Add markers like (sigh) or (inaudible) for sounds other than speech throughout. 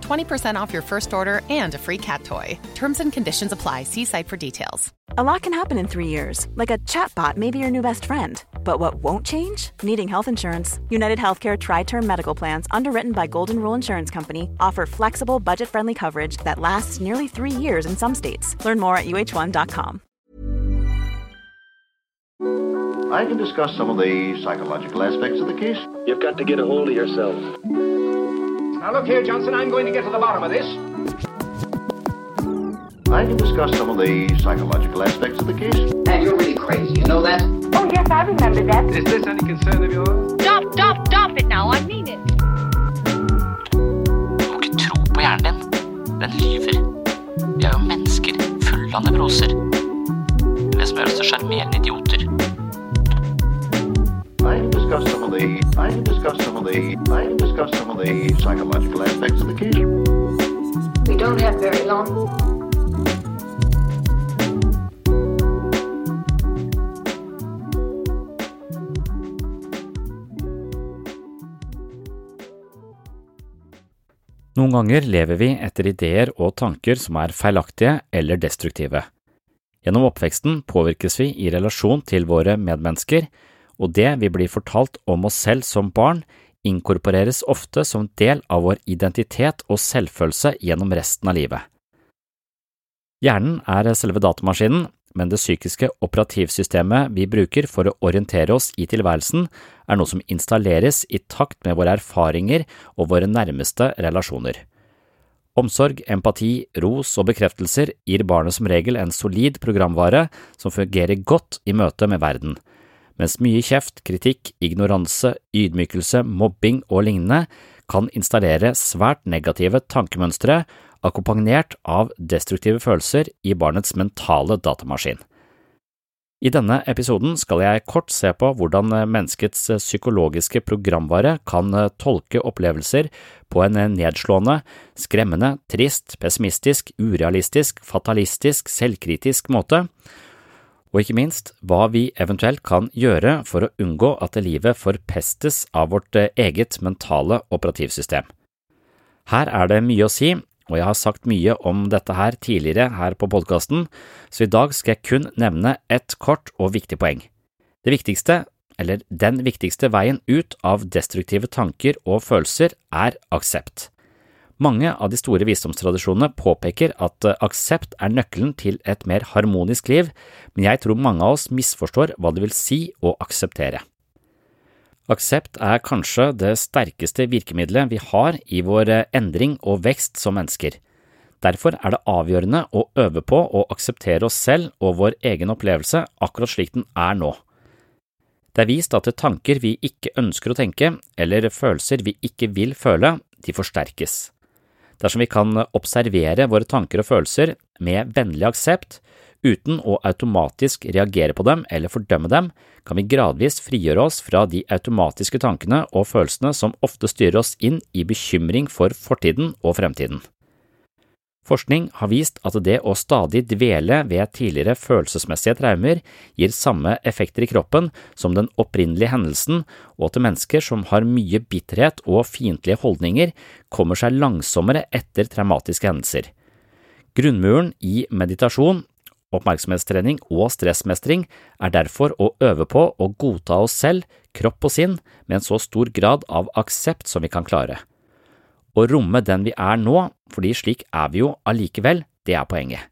20% off your first order and a free cat toy. Terms and conditions apply. See site for details. A lot can happen in three years, like a chatbot may be your new best friend. But what won't change? Needing health insurance. United Healthcare Tri Term Medical Plans, underwritten by Golden Rule Insurance Company, offer flexible, budget friendly coverage that lasts nearly three years in some states. Learn more at uh1.com. I can discuss some of the psychological aspects of the case. You've got to get a hold of yourself. Now look here, Johnson, I'm going to get to the bottom of this. I can discuss some of the psychological aspects of the case. And you're really crazy, you know that? Oh, yes, I remember that. Is this any concern of yours? Stop, stop, stop it now. I mean it. Du må ikke tro på hjernen din. Den lyver. Vi er jo mennesker fulle av nevroser. Det som gjør oss til sjarmerende idioter. Discuss some of the I can discuss some of the I can discuss some of the psychological aspects of the case. We don't have very long. Noen ganger lever vi etter ideer og tanker som er feilaktige eller destruktive. Gjennom oppveksten påvirkes vi i relasjon til våre medmennesker, og det vi blir fortalt om oss selv som barn, inkorporeres ofte som del av vår identitet og selvfølelse gjennom resten av livet. Hjernen er selve datamaskinen, men det psykiske operativsystemet vi bruker for å orientere oss i tilværelsen, er noe som installeres i takt med våre erfaringer og våre nærmeste relasjoner. Omsorg, empati, ros og bekreftelser gir barnet som regel en solid programvare som fungerer godt i møte med verden, mens mye kjeft, kritikk, ignoranse, ydmykelse, mobbing og lignende kan installere svært negative tankemønstre akkompagnert av destruktive følelser i barnets mentale datamaskin. I denne episoden skal jeg kort se på hvordan menneskets psykologiske programvare kan tolke opplevelser på en nedslående, skremmende, trist, pessimistisk, urealistisk, fatalistisk, selvkritisk måte, og ikke minst hva vi eventuelt kan gjøre for å unngå at livet forpestes av vårt eget mentale operativsystem. Her er det mye å si, og jeg har sagt mye om dette her tidligere her på podkasten, så i dag skal jeg kun nevne ett kort og viktig poeng. Det viktigste, eller den viktigste veien ut av destruktive tanker og følelser, er aksept. Mange av de store visdomstradisjonene påpeker at aksept er nøkkelen til et mer harmonisk liv, men jeg tror mange av oss misforstår hva det vil si å akseptere. Aksept er kanskje det sterkeste virkemidlet vi har i vår endring og vekst som mennesker. Derfor er det avgjørende å øve på å akseptere oss selv og vår egen opplevelse akkurat slik den er nå. Det er vist at tanker vi ikke ønsker å tenke, eller følelser vi ikke vil føle, de forsterkes. Dersom vi kan observere våre tanker og følelser med vennlig aksept, uten å automatisk reagere på dem eller fordømme dem, kan vi gradvis frigjøre oss fra de automatiske tankene og følelsene som ofte styrer oss inn i bekymring for fortiden og fremtiden. Forskning har vist at det å stadig dvele ved tidligere følelsesmessige traumer gir samme effekter i kroppen som den opprinnelige hendelsen, og at mennesker som har mye bitterhet og fiendtlige holdninger, kommer seg langsommere etter traumatiske hendelser. Grunnmuren i meditasjon Oppmerksomhetstrening og stressmestring er derfor å øve på å godta oss selv, kropp og sinn, med en så stor grad av aksept som vi kan klare. Å romme den vi er nå, fordi slik er vi jo allikevel, det er poenget.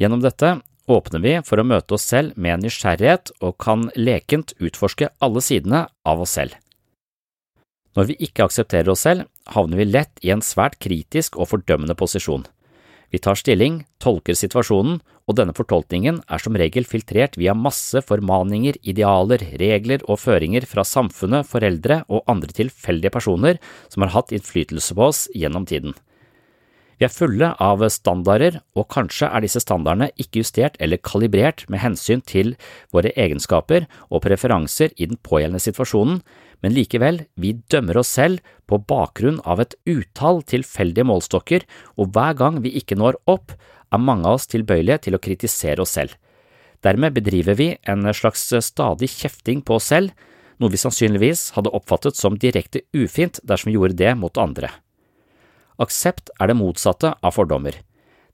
Gjennom dette, åpner vi for å møte oss selv med nysgjerrighet og kan lekent utforske alle sidene av oss selv. Når vi ikke aksepterer oss selv, havner vi lett i en svært kritisk og fordømmende posisjon. Vi tar stilling, tolker situasjonen, og denne fortolkningen er som regel filtrert via masse formaninger, idealer, regler og føringer fra samfunnet, foreldre og andre tilfeldige personer som har hatt innflytelse på oss gjennom tiden. Vi er fulle av standarder, og kanskje er disse standardene ikke justert eller kalibrert med hensyn til våre egenskaper og preferanser i den pågjeldende situasjonen, men likevel, vi dømmer oss selv på bakgrunn av et utall tilfeldige målstokker, og hver gang vi ikke når opp, er mange av oss tilbøyelige til å kritisere oss selv. Dermed bedriver vi en slags stadig kjefting på oss selv, noe vi sannsynligvis hadde oppfattet som direkte ufint dersom vi gjorde det mot andre. Aksept er det motsatte av fordommer.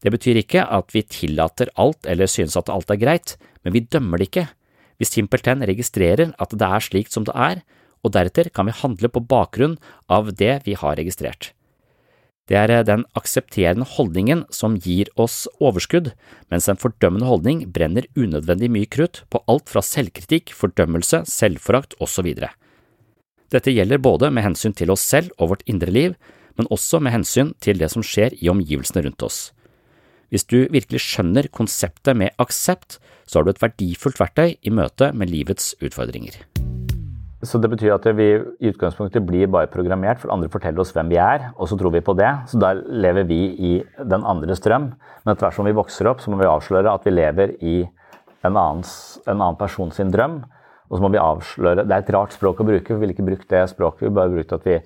Det betyr ikke at vi tillater alt eller synes at alt er greit, men vi dømmer det ikke. Vi simpelthen registrerer at det er slik som det er, og deretter kan vi handle på bakgrunn av det vi har registrert. Det er eh, den aksepterende holdningen som gir oss overskudd, mens en fordømmende holdning brenner unødvendig mye krutt på alt fra selvkritikk, fordømmelse, selvforakt osv. Dette gjelder både med hensyn til oss selv og vårt indre liv, men også med hensyn til det som skjer i omgivelsene rundt oss. Hvis du virkelig skjønner konseptet med aksept, så har du et verdifullt verktøy i møte med livets utfordringer. Så det betyr at vi i utgangspunktet blir bare programmert, for andre forteller oss hvem vi er, og så tror vi på det. Så da lever vi i den andres drøm. Men etter hvert som vi vokser opp, så må vi avsløre at vi lever i en annen, en annen person sin drøm. Og så må vi avsløre Det er et rart språk å bruke, for vi vil ikke bruke det språket. Vi bare brukt at vi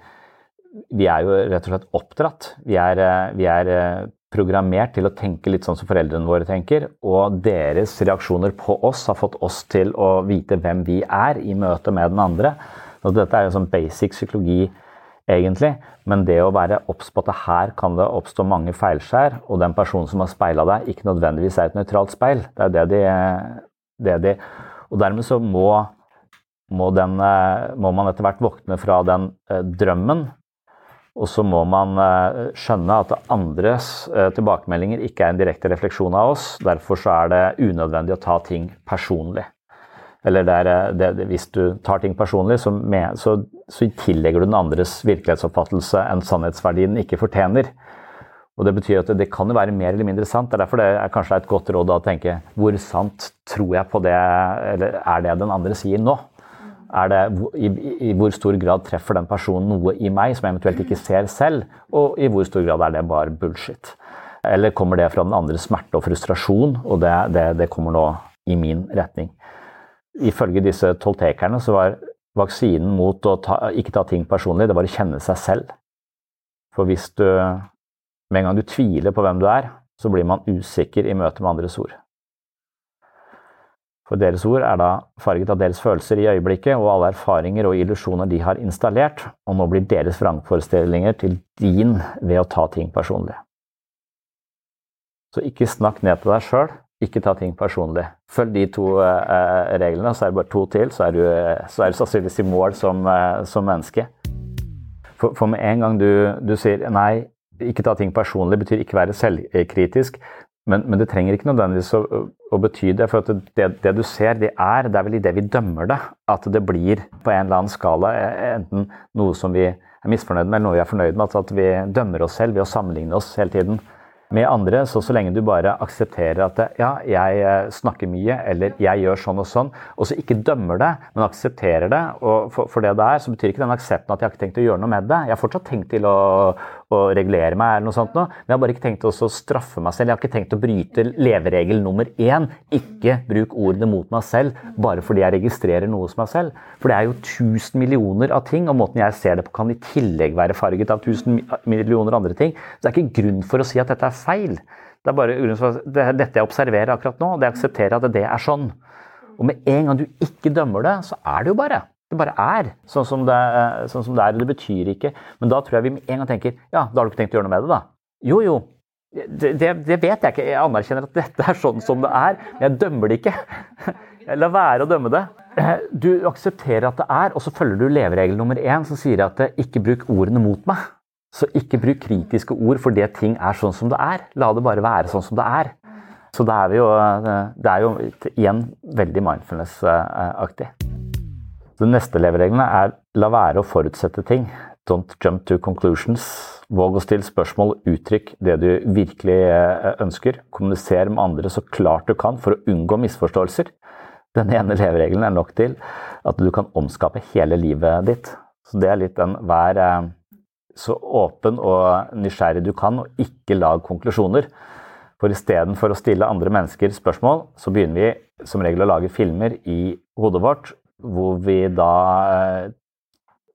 vi er jo rett og slett oppdratt. Vi er, eh, vi er, eh, programmert til å tenke litt sånn som foreldrene våre tenker. Og deres reaksjoner på oss har fått oss til å vite hvem vi er i møte med den andre. Så dette er jo sånn basic psykologi, egentlig. Men det å være obs på at her kan det oppstå mange feilskjær, og den personen som har speila deg, ikke nødvendigvis er et nøytralt speil. Det er det de, det de Og dermed så må, må, den, eh, må man etter hvert våkne fra den drømmen og så må man eh, skjønne at andres eh, tilbakemeldinger ikke er en direkte refleksjon av oss. Derfor så er det unødvendig å ta ting personlig. Eller det er, eh, det, hvis du tar ting personlig, så, med, så, så, tillegger du den andres virkelighetsoppfattelse en sannhetsverdi den ikke fortjener. Og Det betyr at det, kan jo være mer eller mindre sant. Det er derfor det er kanskje et godt råd å tenke hvor sant tror jeg på det, eller er det den andre sier nå? Er det, i, i, hvor stor grad treffer den personen noe i meg som jeg eventuelt ikke ser selv, og i hvor stor grad er det bare bullshit? Eller kommer det fra den andres smerte og frustrasjon, og det, det, det kommer nå i min retning? Ifølge disse toltekerne så var vaksinen mot å ta, ikke ta ting personlig, det var å kjenne seg selv. For hvis du med en gang du tviler på hvem du er, så blir man usikker i møte med andres ord. For deres ord er da farget av deres følelser i øyeblikket og alle erfaringer og illusjoner de har installert, og nå blir deres vrangforestillinger til din ved å ta ting personlig. Så ikke snakk ned til deg sjøl, ikke ta ting personlig. Følg de to eh, reglene, så er det bare to til, så er du, så er du sannsynligvis i mål som, eh, som menneske. For, for, med en gang du, du sier nei, ikke ta ting personlig, betyr ikke være selvkritisk, men, men, det trenger ikke nødvendigvis å, å bety det. For det, det, du ser, det er, det er vel i det vi dømmer det, at det blir på en eller annen skala e, enten noe som vi er misfornøyd med, eller noe vi er fornøyd med. Altså at vi dømmer oss selv ved å sammenligne oss hele tiden med andre. Så så lenge du bare aksepterer at ja, jeg eh, snakker mye, eller jeg gjør sånn og sånn, og så ikke dømmer det, men aksepterer det og for, for, det det er, så betyr ikke den aksepten at jeg har ikke tenkt å gjøre noe med det. Jeg har fortsatt tenkt til å, å regulere meg, eller noe sånt nå, men jeg har bare ikke tenkt å straffe meg selv. Jeg har ikke tenkt å bryte leveregel nummer én. Ikke bruk ordene mot meg selv bare fordi jeg registrerer noe hos meg selv. For det er jo tusen millioner av ting, og måten jeg ser det på kan i tillegg være farget av tusen millioner andre ting. Så det er ikke grunn for å si at dette er feil. Det er bare det er dette jeg observerer akkurat nå, og det aksepterer at det er sånn. Og med en gang du ikke dømmer det, så er det jo bare. Det bare er sånn som det, sånn som det er. og Det betyr ikke Men da tror jeg vi med en gang tenker ja, da har du ikke tenkt å gjøre noe med det, da. Jo, jo. Det, det, det vet jeg ikke. Jeg anerkjenner at dette er sånn som det er, men jeg dømmer det ikke. (laughs) La være å dømme det. (clears throat) Du aksepterer at det er, og så følger du leveregel nummer én som sier at ikke bruk ordene mot meg. Så ikke bruk kritiske ord fordi ting er sånn som det er. La det bare være sånn som det er. Så det er jo, det er jo igjen veldig mindfulness-aktig. Den neste levereglene er la være å forutsette ting. Don't jump to conclusions. Våg å stille spørsmål, uttrykk det du virkelig eh, ønsker. Kommuniser med andre så klart du kan for å unngå misforståelser. Den ene leveregelen er nok til at du kan omskape hele livet ditt. Så det er litt den vær eh, så åpen og nysgjerrig du kan, og ikke lag konklusjoner. For istedenfor å stille andre mennesker spørsmål, så begynner vi som regel å lage filmer i hodet vårt hvor vi da eh,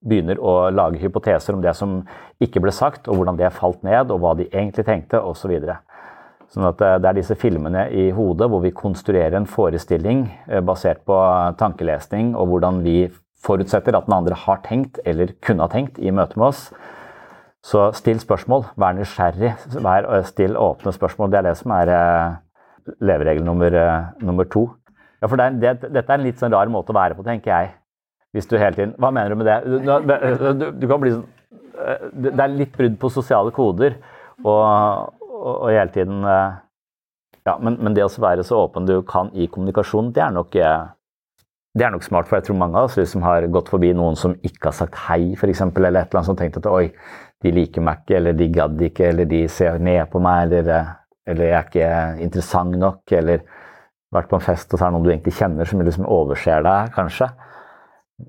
begynner å lage hypoteser om det som ikke ble sagt, og hvordan det falt ned, og hva de egentlig tenkte, osv. Så sånn at eh, det er disse filmene i hodet hvor vi konstruerer en forestilling eh, basert på tankelesning, og hvordan vi forutsetter at den andre har tenkt eller kunne ha tenkt i møte med oss. Så still spørsmål, vær nysgjerrig, vær, still åpne spørsmål. Det er det som er leveregel nummer, nummer to. Ja, for det, det, Dette er en litt sånn rar måte å være på, tenker jeg. Hvis du hele tiden Hva mener du med det? Du, du, du kan bli sånn eh, Det er litt brudd på sosiale koder og, og, og hele tiden eh, Ja, men, men, det å være så åpen du kan i kommunikasjon, det er nok eh, det er nok smart, for jeg tror mange av oss liksom har gått forbi noen som ikke har sagt hei, f.eks., eller et eller annet som tenkte at oi, de liker meg ikke, eller de gadd ikke, eller de ser ned på meg, eller, eller jeg er ikke interessant nok, eller vært på en fest, og så er det noen du egentlig kjenner, som liksom overser deg, kanskje.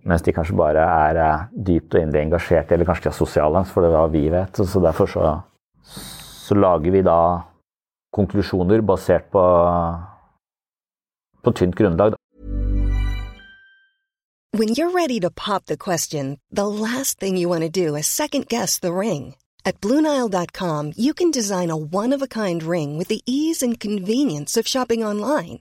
Mens de kanskje bare er eh, dypt og inderlig engasjert, eller kanskje de har sosiale, for det er hva vi vet. Så derfor så, så, lager vi da konklusjoner basert på, på tynt grunnlag. When you're ready to pop the question, the last thing you want to do is second guess the ring. At BlueNile.com you can design a one-of-a-kind ring with the ease and convenience of shopping online.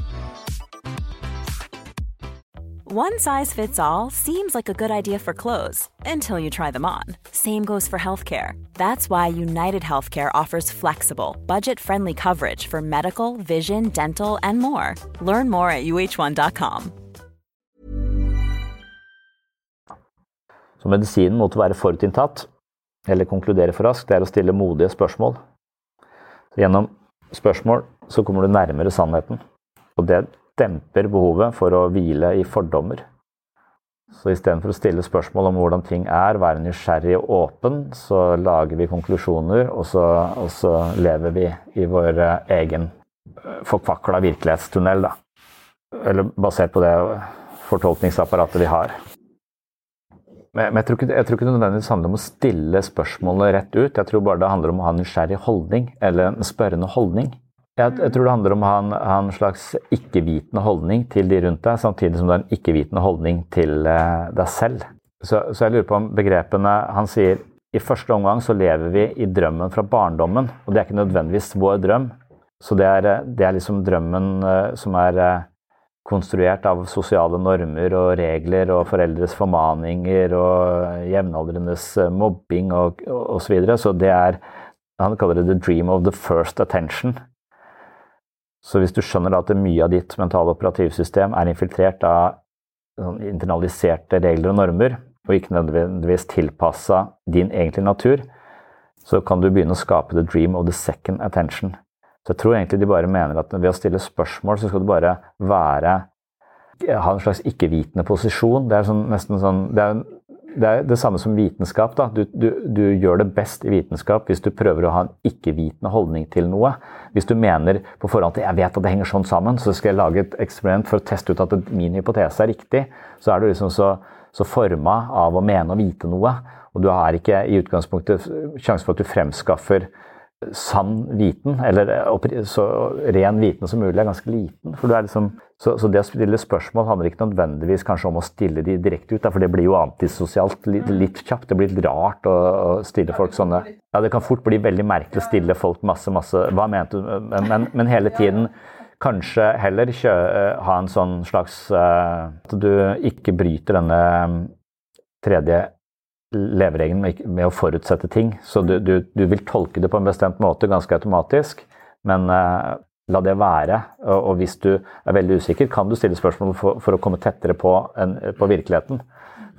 One size fits all seems like a good idea for clothes until you try them on. Same goes for healthcare. That's why United Healthcare offers flexible, budget friendly coverage for medical, vision, dental, and more. Learn more at uh1.com. Så medisinen mot å være forutinntatt, eller konkludere for raskt, det er å stille modige spørsmål. Gjennom spørsmål så kommer du nærmere sannheten. Og det demper behovet for å hvile i fordommer. Så istedenfor å stille spørsmål om hvordan ting er, være nysgjerrig og åpen, så lager vi konklusjoner, og så, og så lever vi i vår eh, egen eh, forkvakla virkelighetstunnel. Da. Eller basert på det fortolkningsapparatet vi har. Men, jeg, tror ikke, jeg tror ikke det nødvendigvis handler om å stille spørsmålene rett ut. Jeg tror bare det handler om å ha en nysgjerrig holdning, eller en spørrende holdning. Jeg, jeg, tror det handler om å ha en, ha en slags ikke-vitende holdning til de rundt deg, samtidig som du har en ikke-vitende holdning til uh, deg selv. Så, så, jeg lurer på om begrepene Han sier i første omgang så lever vi i drømmen fra barndommen, og det er ikke nødvendigvis vår drøm. Så det er, det er liksom drømmen uh, som er konstruert av sosiale normer og regler og foreldres formaninger og jevnaldrendes mobbing og osv. Så, videre. så det er Han kaller det 'the dream of the first attention'. Så hvis du skjønner at mye av ditt mentale operativsystem er infiltrert av sånn internaliserte regler og normer, og ikke nødvendigvis tilpassa din egentlige natur, så kan du begynne å skape the dream of the second attention. Så jeg tror egentlig de bare mener at ved å stille spørsmål, så skal du bare være ha en slags ikke-vitende posisjon. Det er sånn, nesten sånn det er det er det samme som vitenskap. da. Du, du, du, gjør det best i vitenskap hvis du prøver å ha en ikke-vitende holdning til noe. Hvis du mener på forhånd at jeg vet at det henger sånn sammen, så skal jeg lage et eksperiment for å teste ut at min hypotese er riktig, så er du liksom så, så forma av å mene og vite noe. Og du har ikke i utgangspunktet sjanse for at du fremskaffer sann viten, eller så ren viten som mulig, er ganske liten. For liksom, så, så, det å stille spørsmål handler ikke nødvendigvis kanskje om å stille de direkte ut, for det blir jo antisosialt litt, litt kjapt. Det blir litt rart å, å, stille folk sånne Ja, det kan fort bli veldig merkelig å stille folk masse, masse Hva mente du? Men, men hele tiden kanskje heller kjø, ha en sånn slags At du ikke bryter denne tredje leveregelen med, med, å forutsette ting. Så du, du, du, vil tolke det på en bestemt måte ganske automatisk, men uh, la det være. Og, og, hvis du er veldig usikker, kan du stille spørsmål for, for å komme tettere på, en, på, virkeligheten.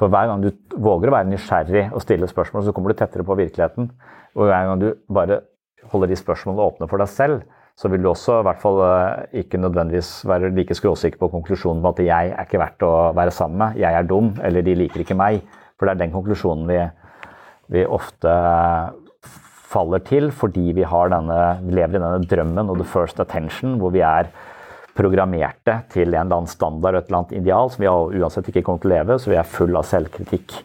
For hver gang du våger å være nysgjerrig og stille spørsmål, så kommer du tettere på virkeligheten. Og hver gang du bare holder de spørsmålene åpne for deg selv, så vil du også i hvert fall uh, ikke nødvendigvis være like skråsikker på konklusjonen på at jeg er ikke verdt å være sammen med, jeg er dum, eller de liker ikke meg. For det er den konklusjonen vi, vi ofte faller til fordi vi, denne, vi, lever i denne drømmen og the first attention, hvor vi er programmerte til en eller annen standard og et eller annet ideal som vi uansett ikke kommer til å leve, så vi er full av selvkritikk.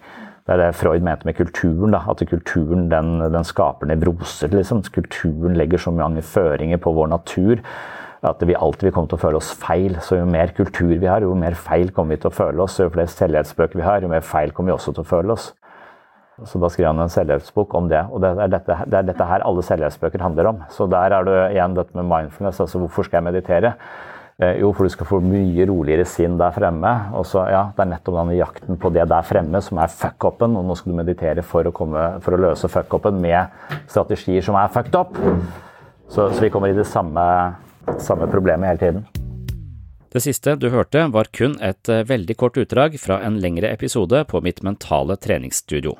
Det er det Freud mente med kulturen. Da, at kulturen den, den skaper nevroser. Liksom. Kulturen legger så mange føringer på vår natur at vi alltid vil komme til å føle oss feil. Så jo mer kultur vi har, jo mer feil kommer vi til å føle oss. Jo flere selvhetsbøker vi har, jo mer feil kommer vi også til å føle oss. Så da skrev han en selvhjelpsbok om det. Og det er, dette, det er dette her alle selvhjelpsbøker handler om. Så der er det igjen dette med mindfulness. Altså hvorfor skal jeg meditere? Eh, jo, for du skal få mye roligere sinn der fremme. Og så, ja, Det er nettopp denne jakten på det der fremme som er fuck-upen. Og nå skal du meditere for å, komme, for å løse fuck-upen med strategier som er fucked up. Så, så vi kommer i det samme samme problemet hele tiden. Det siste du hørte var kun et eh, veldig kort utdrag fra en lengre episode på mitt mentale treningsstudio.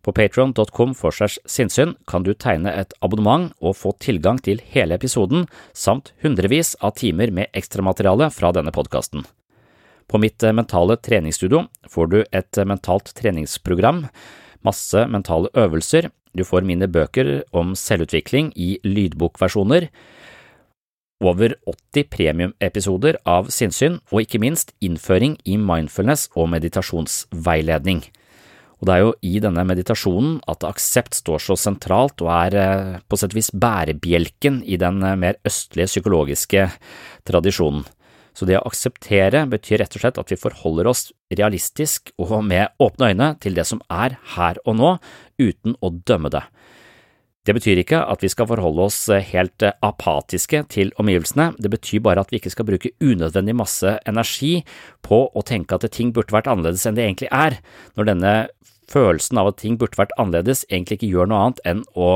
På patron.com for segs sinnssyn kan du tegne et abonnement og få tilgang til hele episoden, samt hundrevis av timer med ekstramateriale fra denne podkasten. På mitt eh, mentale treningsstudio får du et eh, mentalt treningsprogram, masse mentale øvelser, du får mine bøker om selvutvikling i lydbokversjoner, over 80 premiumepisoder av sinnssyn og ikke minst innføring i mindfulness og meditasjonsveiledning. Og det er jo i denne meditasjonen at aksept står så sentralt og er eh, på sett vis bærebjelken i den eh, mer østlige psykologiske tradisjonen. Så det å akseptere betyr rett og slett at vi forholder oss realistisk og med åpne øyne til det som er her og nå, uten å dømme det. Det betyr ikke at vi skal forholde oss eh, helt eh, apatiske til omgivelsene, det betyr bare at vi ikke skal bruke unødvendig masse energi på å tenke at ting burde vært annerledes enn det egentlig er, når denne følelsen av at ting burde vært annerledes egentlig ikke gjør noe annet enn å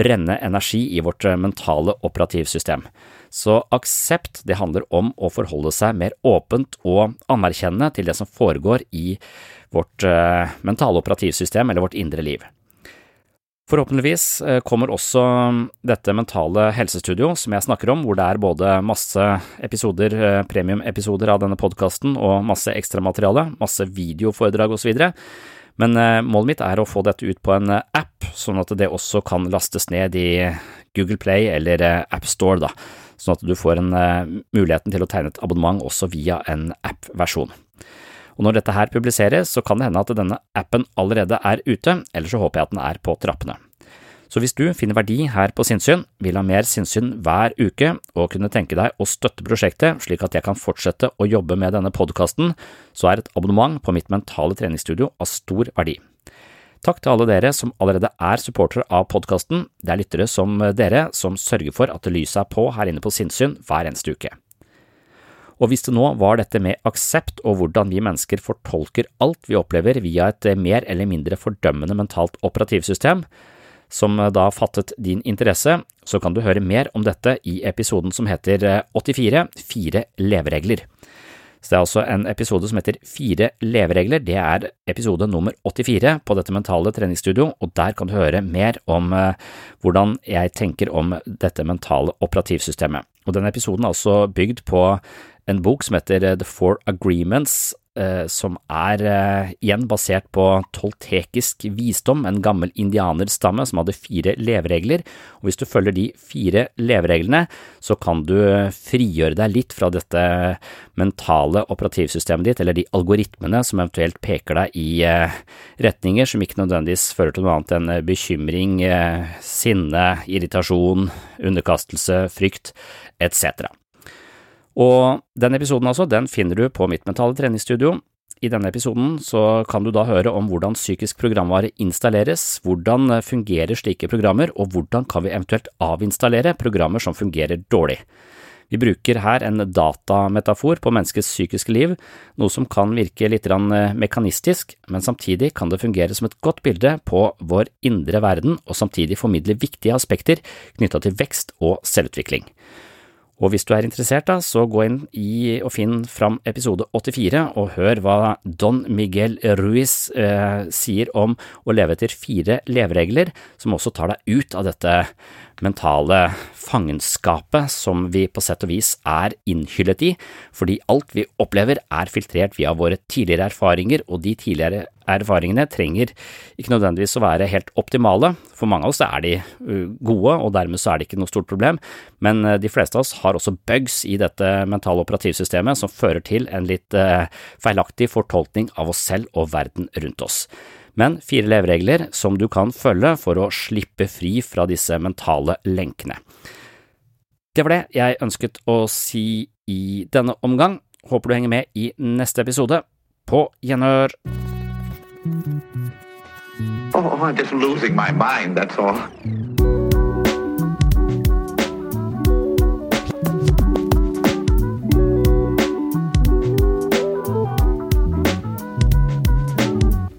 brenne energi i vårt eh, mentale operativsystem. Så aksept, det handler om å forholde seg mer åpent og anerkjennende til det som foregår i vårt mentale operativsystem eller vårt indre liv. Forhåpentligvis eh, kommer også dette mentale helsestudio som jeg snakker om, hvor det er både masse episoder, eh, premiumepisoder av denne podkasten og masse ekstramateriale, masse videoforedrag osv. Men eh, målet mitt er å få dette ut på en app, sånn at det også kan lastes ned i Google Play eller AppStore, sånn at du får en muligheten til å tegne et abonnement også via en app-versjon. Og når dette her publiseres, så kan det hende at denne appen allerede er ute, eller så håper jeg at den er på trappene. Så hvis du finner verdi her på sinnssyn, vil ha mer sinnssyn hver uke og kunne tenke deg å støtte prosjektet slik at jeg kan fortsette å jobbe med denne podkasten, så er et abonnement på mitt mentale treningsstudio av stor verdi. Takk til alle dere som allerede er supportere av podkasten, det er lyttere som dere som sørger for at lyset er på her inne på sinnssyn hver eneste uke. Og hvis det nå var dette med aksept og hvordan vi mennesker fortolker alt vi opplever via et mer eller mindre fordømmende mentalt operativsystem, som da fattet din interesse, så kan du høre mer om dette i episoden som heter 84 Fire leveregler. Så det er altså en episode som heter Fire leveregler. Det er episode nummer 84 på dette mentale treningsstudio, og der kan du høre mer om eh, hvordan jeg tenker om dette mentale operativsystemet. Og denne episoden er altså bygd på en bok som heter The Four Agreements eh, som er eh, igjen basert på toltekisk visdom, en gammel indianerstamme som hadde fire leveregler, og hvis du følger de fire levereglene, så kan du frigjøre deg litt fra dette mentale operativsystemet ditt, eller de algoritmene som eventuelt peker deg i eh, retninger som ikke nødvendigvis fører til noe annet enn bekymring, eh, sinne, irritasjon, underkastelse, frykt, etc. Og den episoden altså, den finner du på mitt mentale treningsstudio. I denne episoden så kan du da høre om hvordan psykisk programvare installeres, hvordan fungerer slike programmer, og hvordan kan vi eventuelt avinstallere programmer som fungerer dårlig. Vi bruker her en datametafor på menneskets psykiske liv, noe som kan virke litt mekanistisk, men samtidig kan det fungere som et godt bilde på vår indre verden og samtidig formidle viktige aspekter knytta til vekst og selvutvikling. Og hvis du er interessert, da, så gå inn i og finn fram episode 84 og hør hva Don Miguel Ruiz eh, sier om å leve etter fire leveregler, som også tar deg ut av dette mentale fangenskapet som vi på sett og vis er innhyllet i, fordi alt vi opplever er filtrert via våre tidligere erfaringer, og de tidligere erfaringene trenger ikke nødvendigvis å være helt optimale. For mange av oss er de gode, og dermed så er det ikke noe stort problem, men de fleste av oss har også bugs i dette mentale operativsystemet som fører til en litt feilaktig fortolkning av oss selv og verden rundt oss men fire leveregler som du kan følge for å slippe fri fra disse mentale lenkene. Det var det jeg ønsket å si i denne omgang. Håper du henger med i neste episode. På gjenhør! Oh, I'm just losing my mind, that's all.